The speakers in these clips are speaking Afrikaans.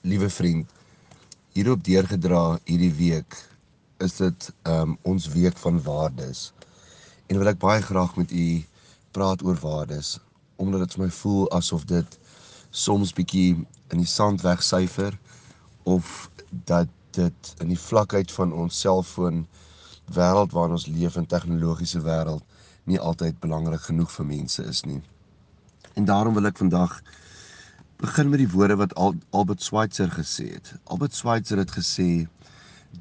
liewe vriend, hierop deurgedra hierdie week is dit um ons week van waardes. En wil ek baie graag met u praat oor waardes omdat dit vir my voel asof dit soms bietjie in die sand wegsyfer of dat dit in die vlakheid van ons selfoon wêreld waarin ons leef in tegnologiese wêreld nie altyd belangrik genoeg vir mense is nie. En daarom wil ek vandag begin met die woorde wat Albert Schweitzer gesê het. Albert Schweitzer het gesê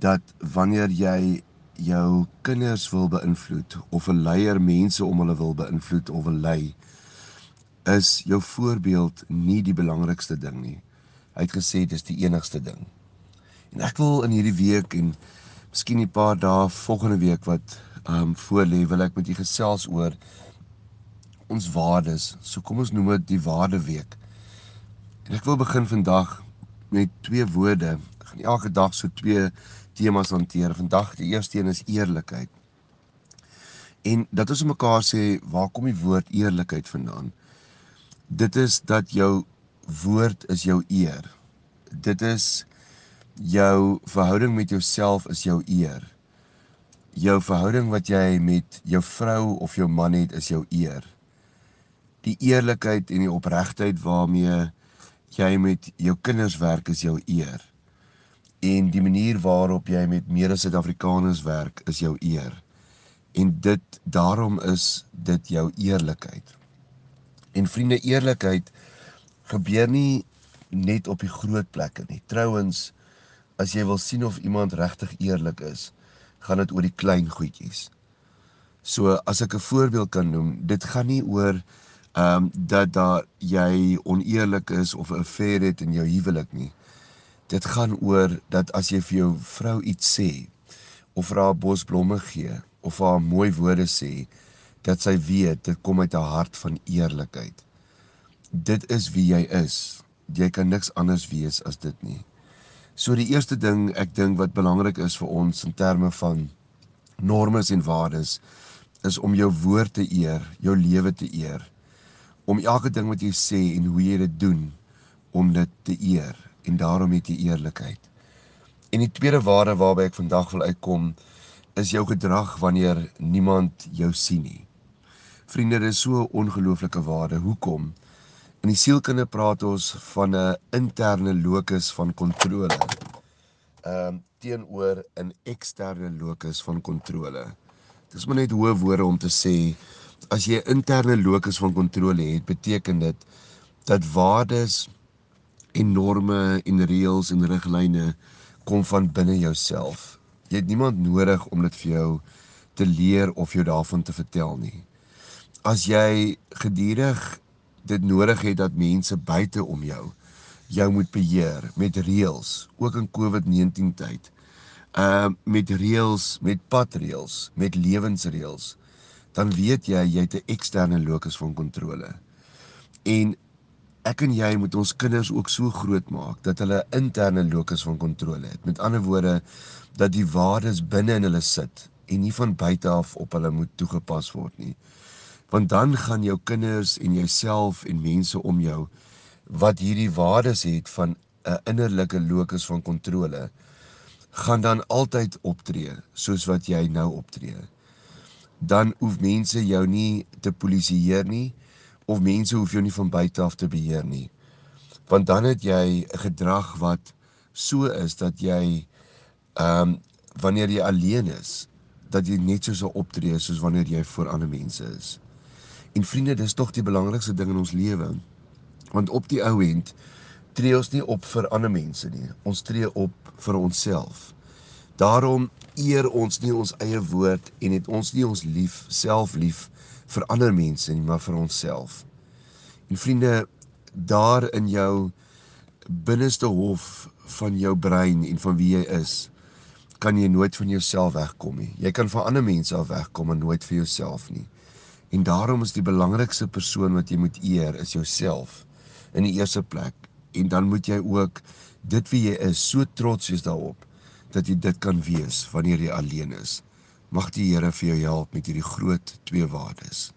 dat wanneer jy jou kinders wil beïnvloed of 'n leier mense om hulle wil beïnvloed of wil lei, is jou voorbeeld nie die belangrikste ding nie. Hy het gesê dis die enigste ding. En ek wil in hierdie week en miskien 'n paar dae volgende week wat ehm um, voor lê, wil ek met julle gesels oor ons waardes. So kom ons noem dit die waardeweek. En ek wil begin vandag met twee woorde. Ek gaan elke dag so twee temas hanteer. Vandag die eerste een is eerlikheid. En dat ons mekaar sê, waar kom die woord eerlikheid vandaan? Dit is dat jou woord is jou eer. Dit is jou verhouding met jouself is jou eer. Jou verhouding wat jy met jou vrou of jou man het is jou eer. Die eerlikheid en die opregtheid waarmee jy met jou kinders werk is jou eer. En die manier waarop jy met mede Suid-Afrikaners werk is jou eer. En dit daarom is dit jou eerlikheid. En vriende, eerlikheid gebeur nie net op die groot plekke nie. Trouwens, as jy wil sien of iemand regtig eerlik is, gaan dit oor die klein goedjies. So as ek 'n voorbeeld kan noem, dit gaan nie oor ehm um, dat daar jy oneerlik is of 'n affair het in jou huwelik nie. Dit gaan oor dat as jy vir jou vrou iets sê of vir haar bos blomme gee of haar mooi woorde sê, dat sy weet dit kom uit 'n hart van eerlikheid. Dit is wie jy is. Jy kan niks anders wees as dit nie. So die eerste ding ek dink wat belangrik is vir ons in terme van normes en waardes is om jou woord te eer, jou lewe te eer om elke ding wat jy sê en hoe jy dit doen om dit te eer en daarom het jy eerlikheid. En die tweede waarde waarby ek vandag wil uitkom is jou gedrag wanneer niemand jou sien nie. Vriende, dit is so 'n ongelooflike waarde. Hoekom? In die sielkunde praat ons van 'n interne locus van kontrole. Ehm teenoor 'n eksterne locus van kontrole. Dis maar net hoë woorde om te sê as jy 'n interne locus van kontrole het, beteken dit dat waardes en norme en reëls en riglyne kom van binne jouself. Jy het niemand nodig om dit vir jou te leer of jou daarvan te vertel nie. As jy gedurig dit nodig het dat mense buite om jou jou moet beheer met reëls, ook in COVID-19 tyd. Uh met reëls, met padreëls, met lewensreëls dan weet jy jy het 'n eksterne locus van kontrole. En ek en jy moet ons kinders ook so groot maak dat hulle 'n interne locus van kontrole het. Met ander woorde dat die waardes binne in hulle sit en nie van buite af op hulle moet toegepas word nie. Want dan gaan jou kinders en jouself en mense om jou wat hierdie waardes het van 'n innerlike locus van kontrole gaan dan altyd optree soos wat jy nou optree dan hoef mense jou nie te polisieer nie of mense hoef jou nie van buite af te beheer nie. Want dan het jy 'n gedrag wat so is dat jy ehm um, wanneer jy alleen is, dat jy net so sou optree soos wanneer jy voor ander mense is. En vriende, dis tog die belangrikste ding in ons lewe. Want op die ou end tree ons nie op vir ander mense nie. Ons tree op vir onsself. Daarom eer ons nie ons eie woord en het ons nie ons lief self lief vir ander mense nie, maar vir onsself. En vriende, daar in jou binneste hof van jou brein en van wie jy is, kan jy nooit van jouself wegkom nie. Jy kan van ander mense af wegkom, maar nooit vir jouself nie. En daarom is die belangrikste persoon wat jy moet eer is jouself in die eerste plek. En dan moet jy ook dit wie jy is, so trots wees daarop dat jy dit kan wees wanneer jy alleen is. Mag die Here vir jou help met hierdie groot twee waardes.